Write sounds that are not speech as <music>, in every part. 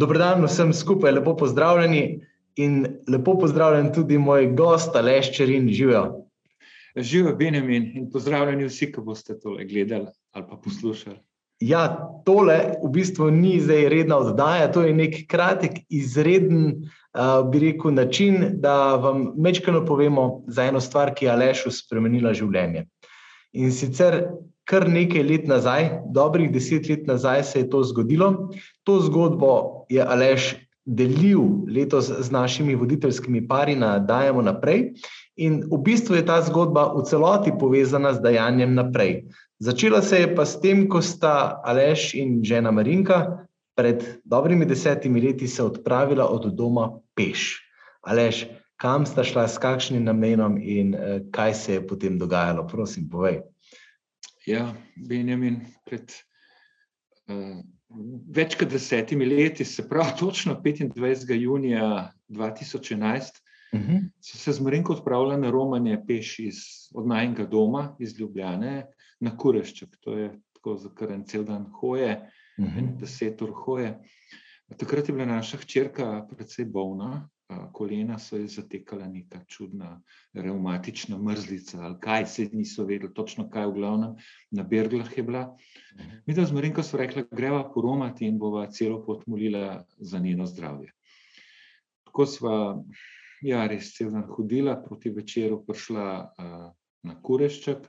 Dobrodan vsem skupaj, lepo pozdravljeni in lepo pozdravljen tudi moj gost, Aleš Čerin, živijo. Živijo Benjamin in pozdravljeni vsi, ki boste tole gledali ali pa poslušali. Ja, tole v bistvu ni zdaj redna oddaja, to je nek kratek, izreden, uh, bi rekel, način, da vam mečkano povemo za eno stvar, ki je Alešu spremenila življenje. In sicer kar nekaj let nazaj, dobrih deset let nazaj, se je to zgodilo. To zgodbo je Aleš delil letos z našimi voditeljskimi pari na Dajemo naprej. In v bistvu je ta zgodba v celoti povezana z dajanjem naprej. Začela se je pa s tem, ko sta Aleš in žena Marinka pred dobrimi desetimi leti se odpravila od doma peš. Aleš, kam sta šla, s kakšnim namenom in eh, kaj se je potem dogajalo? Prosim, povej. Ja, Benjamin, pred uh, več kot desetimi leti, se pravi, točno 25. junija 2011, uh -huh. so se z Marinko odpravljali na romanje peš iz odnajnega doma iz Ljubljane na Kurešček. To je tako za kar en cel dan hoje, uh -huh. deset ur hoje. Takrat je bila naša hčerka precej bolna, kolena so ji zatekala neka čudna reumatična mrzlica ali kaj, se niso vedeli točno kaj, v glavnem na Berglah je bila. Mi da z Marinko so rekla, greva poromati in bova celo pot molila za njeno zdravje. Tako sva, ja, res cel dan hodila, proti večeru prišla uh, na Kurešček,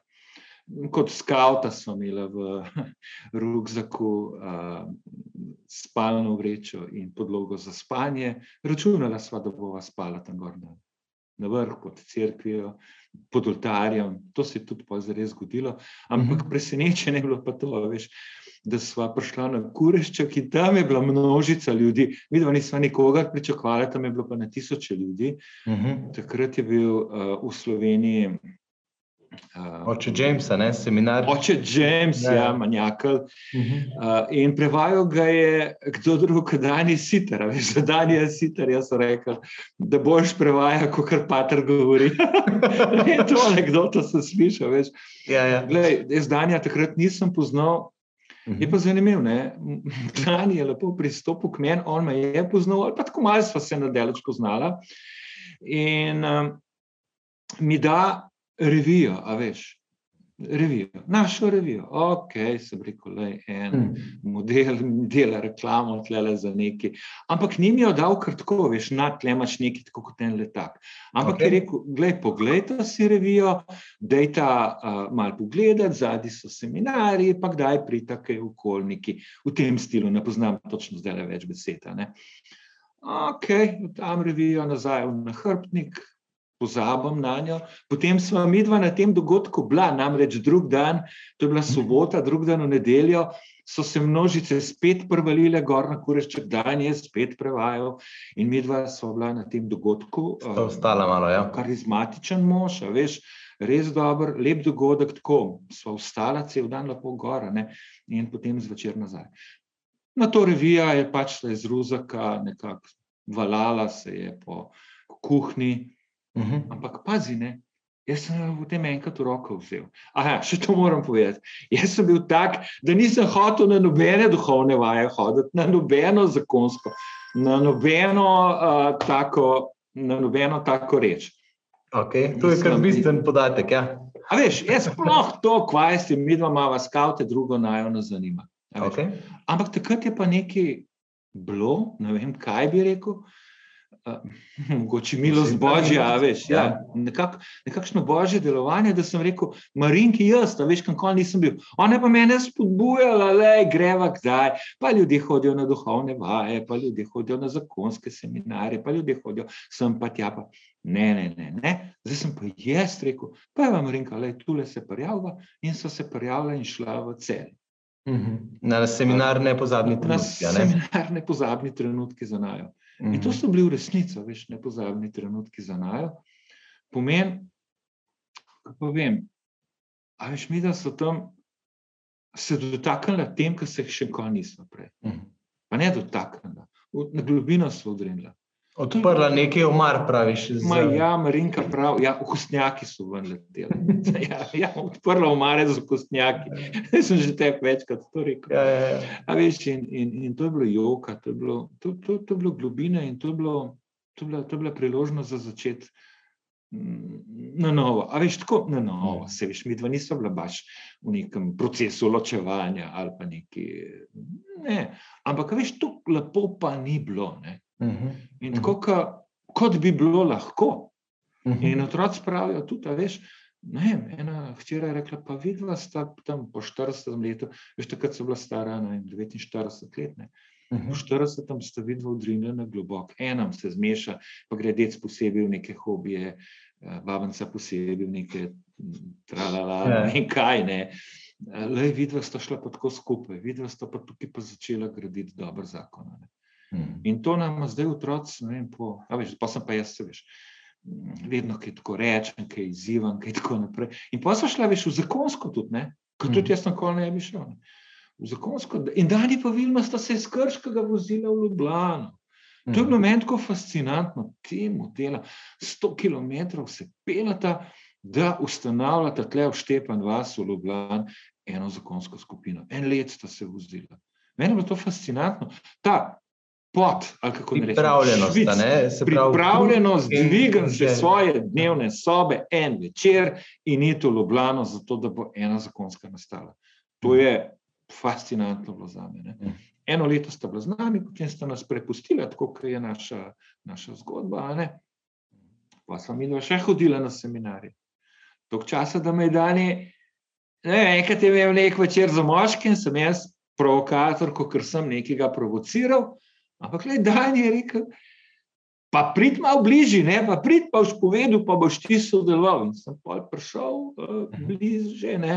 kot skavta smo imeli v <laughs> rukzaku uh, spalno vrečo in podlogo za spanje. Računala sva, da bova spala tam gor na, na vrh pod cerkvijo, pod oltarjem. To se je tudi zares zgodilo. Ampak mhm. presenečenje je bilo pa to, veš, da sva prišla na Kureščak in tam je bila množica ljudi. Vidva nisva nikogar pričakovali, tam je bilo pa na tisoče ljudi. Uh mhm. -huh. Takrat je bil uh, v Sloveniji Uh, oče Jamesa, ne seminar. Oče James, ja, ja manjakal. Uh -huh. uh, in prevajal ga je kdo drug, kot Dani Sitar. Veš, da Dani je Sitar, jaz sem rekel, da boš prevajal, kot kar Pater govori. <laughs> je to anekdota, sem slišal. Veš. Ja, ja. Glej, jaz Danja takrat nisem poznal. Je pa zanimivo, <laughs> da je lepo pristopil k meni, on me je poznal, ali pa tako malo smo se na delač poznala. In um, mi da revijo, a veš, revijo, našo revijo. Ok, sem rekel, le en hmm. model, dela reklamo, tle za neki. Ampak ni mi jo dal kar tako, veš, na tle imaš neki tako kot en letak. Ampak okay. je rekel, glej, poglejte si revijo, dejta uh, malo pogledati, zadnji so seminarji, pa kdaj pridete v okolniki. V tem stilu, ne poznam točno zdaj le več besed. Ok, tam revijo nazaj v nahrbtnik, pozabim na njo. Potem smo mi dva na tem dogodku bila, namreč drug dan, to je bila sobota, drug dan v nedeljo, so se množice spet prevalile gor na kurešček, dan je spet prevajal in mi dva smo bila na tem dogodku. To ostala malo, ja. Karizmatičen mož, veš, res dober, lep dogodek, tako smo ostala cel dan lepo gora ne? in potem zvečer nazaj. Na to revija je pač iz Ruzaka nekako valala se je po kuhni, Uh -huh. Ampak pazi, ne, jaz sem v tem enkrat v roko vzel. Aha, še to moram povedati. Jaz sem bil tak, da nisem hotel na nobene duhovne vaje hoditi, na nobeno zakonsko, na nobeno, uh, tako, na nobeno tako reč. Okay, to je kar bistven podatek. Ja. A veš, jaz sploh to, kaj ste, mi dva imamo skavte, drugo najo ne zanima. Okay. Ampak takrat je pa nekaj bilo, ne vem, kaj bi rekel. <laughs> mogoče milost božja, veš, ja, ja. nekak, nekakšno božje delovanje, da sem rekel, Marinki, jaz, da veš, kako nisem bil. Ona pa me je spodbujala, da greva kdaj. Pa ljudje hodijo na duhovne vaje, pa ljudje hodijo na zakonske seminarje, pa ljudje hodijo sem pa tja. Pa. Ne, ne, ne, ne. Zdaj sem pa jaz rekel, pa je vam Marinka, le tule se prijavila in so se prijavila in šla v cel. Mhm. Na seminar ne pozabni trenutki. Na seminar ne pozabni trenutki za najo. In to mhm. so bili v resnici, veš, nepozabni trenutki za najo. Pomen, kako vem, a veš, mi da so tam se dotaknili tem, kar se jih še nikoli nismo prej. Mhm. Pa ne dotaknili, na globino so odrinili. Odprla nekaj omar, praviš. Ma, ja, Marinka pravi, ja, okostnjaki so ven leteli. <laughs> Ja, ja, odprla omare za okostnjaki. sem že te večkrat to rekel. Ja, ja, ja. A veš, in, in, in to je bilo joka, to je bilo, to, to, to je bilo globine in to je, bilo, to, je bila, to je bila priložnost za začeti mm, na novo. A veš, tako na novo, se veš, mi dva nismo bila baš v nekem procesu ločevanja ali pa neki. Ne, ampak, veš, to lepo pa ni bilo. Ne. -huh. In tako, ka, kot bi bilo lahko. Uh -huh. In otroci pravijo tudi, veš. Ne, ena hčera je rekla, pa vidva sta tam po 40 letu, veš, takrat so bila stara 49 let. Ne. Po 40 tam sta vidva odrinjena globoko, enam se zmeša, pa gre dec posebej v neke hobije, babanca posebej v neke tralala, ne vem kaj. Ne. Le vidva sta šla pa tako skupaj, vidva sta pa tukaj pa začela graditi dober zakon. Ne. Hmm. In to nam zdaj otroci, ne vem, po, veš, pa sem pa jaz, se veš, vedno kaj tako rečem, kaj izzivam, kaj tako naprej. In pa so šla, veš, v zakonsko tudi, ne, tudi hmm. jaz na kol ne bi šel. Ne. V zakonsko, in Dani pa Vilma sta se iz Krškega vozila v Ljubljano. To je bilo hmm. meni tako fascinantno, temu dela, 100 km se pelata, da ustanavljata tle v Štepan vas v Ljubljano eno zakonsko skupino. En let sta se vozila. Meni je bilo to fascinantno. Ta pot, ali kako ne rečem, pripravljenost. Švic, ne, pripravljenost, dvigam se svoje dnevne sobe en večer in iti v Ljubljano, zato da bo ena zakonska nastala. To je fascinantno bilo za me. Ne. Eno leto sta bila z nami, potem sta nas prepustila, tako kot je naša, naša zgodba. Pa smo mi še hodili na seminarje. Tok časa, da me je dani, ne enkrat je imel nek večer za moški in sem jaz provokator, ko sem nekega provociral. Ampak, le dan je rekel, pa prid malo bližje, ne pa prid pa v spovedu, pa boš ti sodeloval. In sem pa prišel uh, blizu, že ne.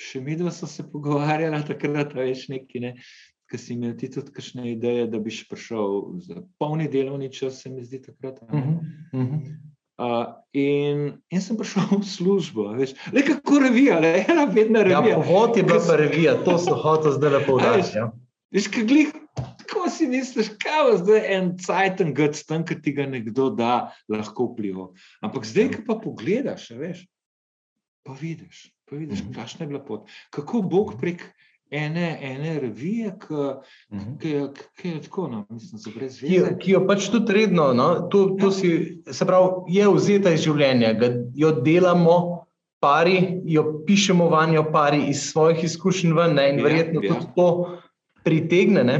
Še mi dva smo se pogovarjali takrat, veš, neki, ne. Ker si imel ti tudi kakšne ideje, da bi še prišel za polni delovni čas, se mi zdi takrat. Uh, in, in sem prišel v službo, veš, le kako revija, le ena vedna ja, revija. Ja, povod je bila revija, to so hotel zdaj lepo povedati. Ja. Veš, kaj glih, si misliš, kaj je zdaj en cajten gud, tam, ki ti ga nekdo da, lahko vpliva. Ampak zdaj, ki pa pogledaš, veš, pa vidiš, pa vidiš, mhm. kakšna je bila pot. Kako Bog prek ene, ene revije, ki, mhm. ki, ki, ki je tako, no, mislim, za brez veze. Ki, ki jo pač tudi redno, no, to, to ja. si, se pravi, je vzeta iz življenja, ga, jo delamo. Pari, jo pišemo vanjo, pari iz svojih izkušenj, ven, ne, in ja, verjetno ja. tudi to pritegne. Ne.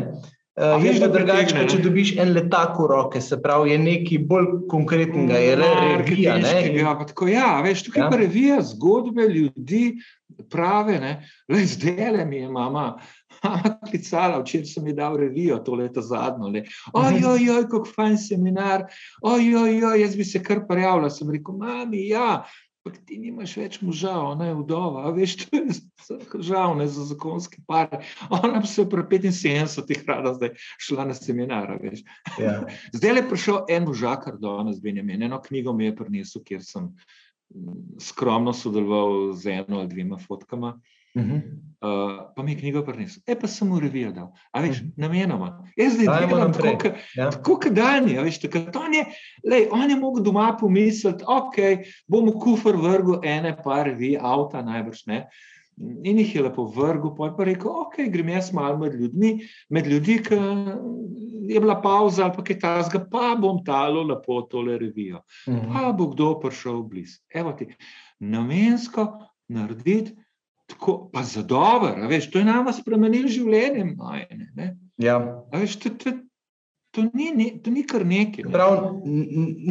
Uh, je pa drugače, če dobiš en letak v roke, se pravi, je nekaj bolj konkretnega, je le revija. Ja, tako, ja, veš, tukaj ja. pa revija zgodbe ljudi, prave. Le, zdaj mi je mama. <laughs> Klicala, včeraj sem ji dal revijo, to leto zadnjo. Ojoj, oj, kako fajn seminar, ojoj, oj, jaz bi se kar prijavila. Sem rekel, mami, ja, Pa ti nimaš več moža, ona je vdova, veš, to je <laughs> žal, ne za zakonski par. Ona bi se pri 75 rada zdaj šla na seminar. Ja. <laughs> Zdaj je prišel en možakar do nas, Benjamin, eno knjigo mi je prinesel, kjer sem mm, skromno sodeloval z eno ali dvema fotkama. Uh -huh. uh, pa mi je knjigo prinesel, e pa sem mu revijo dal, a veš, -huh. namenoma. Jaz zdaj delam tako, ja. tako kot Dani, a veš, tako, on je, lej, on je mogel doma pomisliti, ok, bomo kufr vrgu ene par revi, avta najbrž ne. In jih je lepo vrgel, pa je pa rekel, ok, grem jaz malo med ljudmi, med ljudi, ki je bila pauza ali pa kaj tasga, pa bom talo lepo tole revijo. -huh. Pa bo kdo prišel blizu. Evo ti, namensko narediti tako, pa za dobro, veš, to je nama spremenilo življenje. Majne, ja. veš, to, to, to, ni, ne, to ni kar nekaj. Ne. Prav,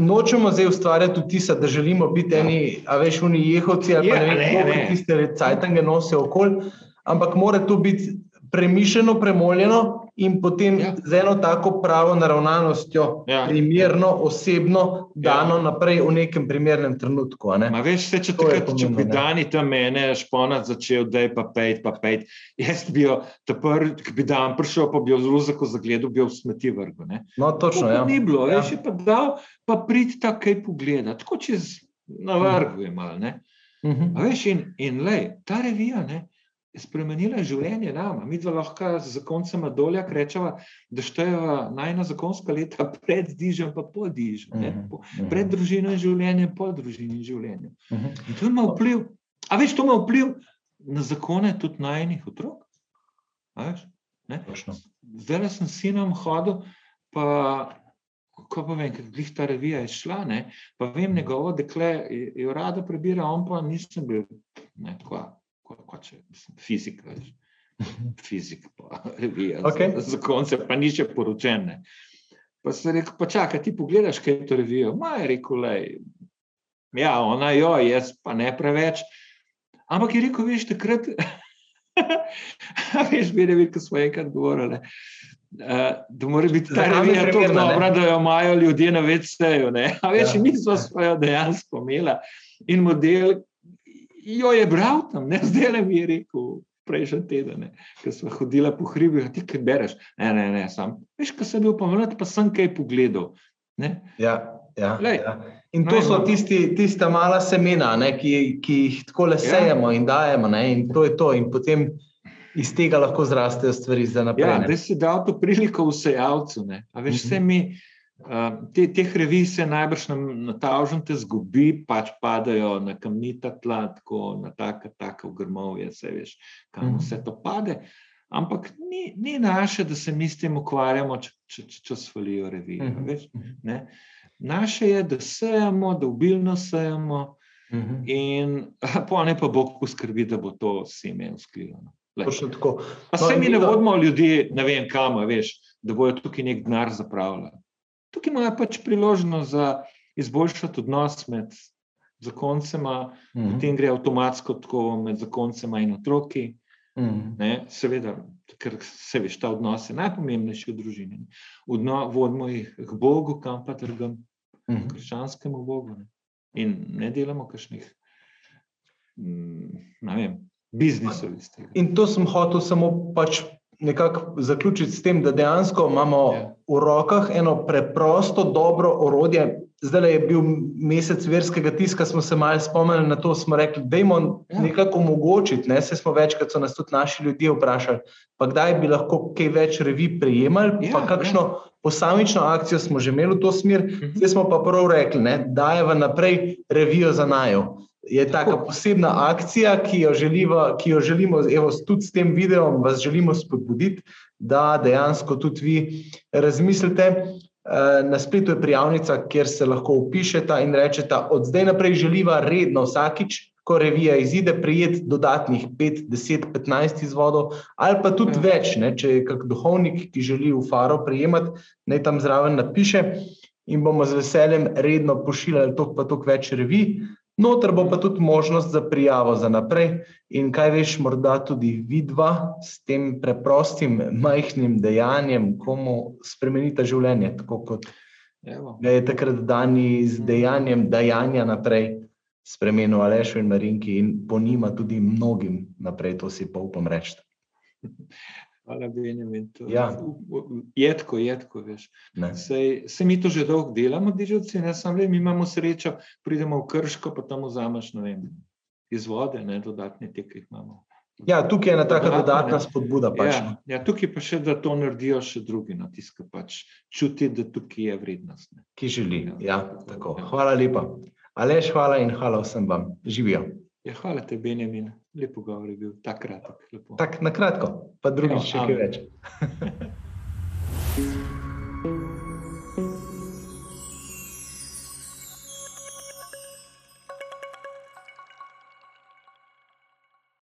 nočemo zdaj ustvarjati vtisa, da želimo biti ja. eni, a veš, oni jehovci ali ja, pa ne vem, kako tiste recajtange nosijo okoli, ampak mora to biti premišljeno, premoljeno in potem ja. z eno tako pravo naravnanostjo, ja. primerno, osebno, dano ja. naprej v nekem primernem trenutku. Ne? Veš, se, če takrat, če bi dani tam mene šponat začel, da je pa pet, pa pet, jaz bi jo, prvi, ki bi dan prišel, pa bi jo zelo zako zagledal, bi jo v smeti vrgel. No, točno. Ja. Ni bilo, ja. veš, je pa dal, pa prid ta kaj pogleda, tako čez na vrhu je mal. Uh -huh. Veš, in, in lej, ta revija, ne, spremenila življenje nama. Mi dva lahko z koncem dolja rečemo, da štejejo najna zakonska leta <laughs> pred dižem, pa po dižem, uh -huh, uh -huh. pred družino in življenjem, po družini in življenju. Uh -huh. In to ima vpliv, a veš, to ima vpliv na zakone tudi najnih otrok. Zdaj sem sinom hodil, pa ko pa vem, kako ta revija je šla, ne, pa vem njegovo dekle, je, je rado prebira, on pa nisem bil, ne, kva kot če sem fizik, veš. fizik, pa <laughs> revija, okay. za, za konce, pa ni še poročen. Pa se rekel, pa čakaj, ti pogledaš, kaj je to revijo. Ma je rekel, lej, ja, ona jo, jaz pa ne preveč. Ampak je rekel, veš, takrat, <laughs> veš, bi ne videl, ko smo enkrat govorili. Uh, da mora biti ta revija tako dobra, da jo imajo ljudje na večseju. A veš, ja. mi smo svojo dejansko imeli. In model, jo je bral tam, ne zdaj le mi je rekel. Prejšnji teden, ko smo hodili po hribih, ti kaj bereš. Ne, ne, ne, sam. Veš, ko sem bil pomenut, pa sem kaj pogledal. Ja, ja, ja. In to so tisti, tista mala semena, ne, ki, ki jih tako le ja. sejemo ja. in dajemo. Ne, in to je to. In potem iz tega lahko zrastejo stvari za naprej. Ja, da si dal to priliko vsejalcu. Veš, mi. Uh -huh. Ehm, te, teh revij se najbrž na, na ta ožnite zgubi, pač padajo na kamnita tla, tako na taka, taka grmovje, vse veš, kam mhm. vse to pade. Ampak ni, ni naše, da se mi s tem ukvarjamo, če, če, če, svalijo revije. Uh mhm. -huh. Mhm. Naše je, da sejemo, da obilno sejemo, uh -huh. in <laughs> pa ne pa Bog poskrbi, da bo to seme usklilo. Pa se no, mi ne vodimo ljudi, ne vem kam, veš, da bojo tukaj nek denar zapravljali tukaj imajo pač priložnost za izboljšati odnos med zakoncema, mm -hmm. potem gre avtomatsko tako med zakoncema in otroki. Mm -hmm. Seveda, ker se veš, ta odnos je najpomembnejši v družini. Odno, vodimo jih k Bogu, kam pa trgam, mm -hmm. krščanskemu Bogu. Ne? In ne delamo kakšnih, mm, ne vem, biznisov iz tega. In to sem hotel samo pač nekako zaključiti s tem, da dejansko imamo yeah. Ja. v rokah eno preprosto, dobro orodje. Zdaj je bil mesec verskega tiska, smo se malo spomnili na to, smo rekli, da jim ja. nekako omogočiti. Ne? Se smo večkrat, so nas tudi naši ljudje vprašali, pa kdaj bi lahko kaj več revi prejemali, ja, pa kakšno ja. posamično akcijo smo že imeli v to smer. Mhm. Zdaj smo pa prav rekli, da je v naprej revijo za najo je taka posebna akcija, ki jo želimo, ki jo želimo evo, tudi s tem videom, vas želimo spodbuditi, da dejansko tudi vi razmislite. Eh, na spletu je prijavnica, kjer se lahko upišete in rečete, od zdaj naprej želiva redno vsakič, ko revija izide, prijeti dodatnih 5, 10, 15 izvodov, ali pa tudi ja. več, ne, če je kak duhovnik, ki želi v faro prijemati, naj tam zraven napiše. In bomo z veseljem redno pošiljali toliko, pa toliko več revij. Notor bo pa tudi možnost za prijavo za naprej. In kaj veš, morda tudi vidva s tem preprostim, majhnim dejanjem, komu spremenita življenje, tako kot ga je takrat dani z dejanjem dajanja naprej spremenil Alešu in Marinki in po njima tudi mnogim naprej, to si pa upam reči. <laughs> Hvala, Benjamin. Ja. Jedko, jedko, veš. Sej, se mi to že dolgo delamo, dižavci, ne samo le, mi imamo srečo, pridemo v krško, pa tam vzameš, ne vem, izvode, ne, dodatne te, ki jih imamo. Ja, tukaj je ena taka dodatna spodbuda. Pač. Ja, ja, tukaj pa še, da to naredijo še drugi, no, tiska pač čuti, da tukaj je vrednost. Ne. Ki želi, ja, ja tako. Ja. Hvala lepa. Aleš, hvala in hvala vsem vam. Živijo. Ja, hvala te, Benjamin. Lepo govor je bil, tako kratek. Tako na kratko, pa drugič še kaj več. <laughs>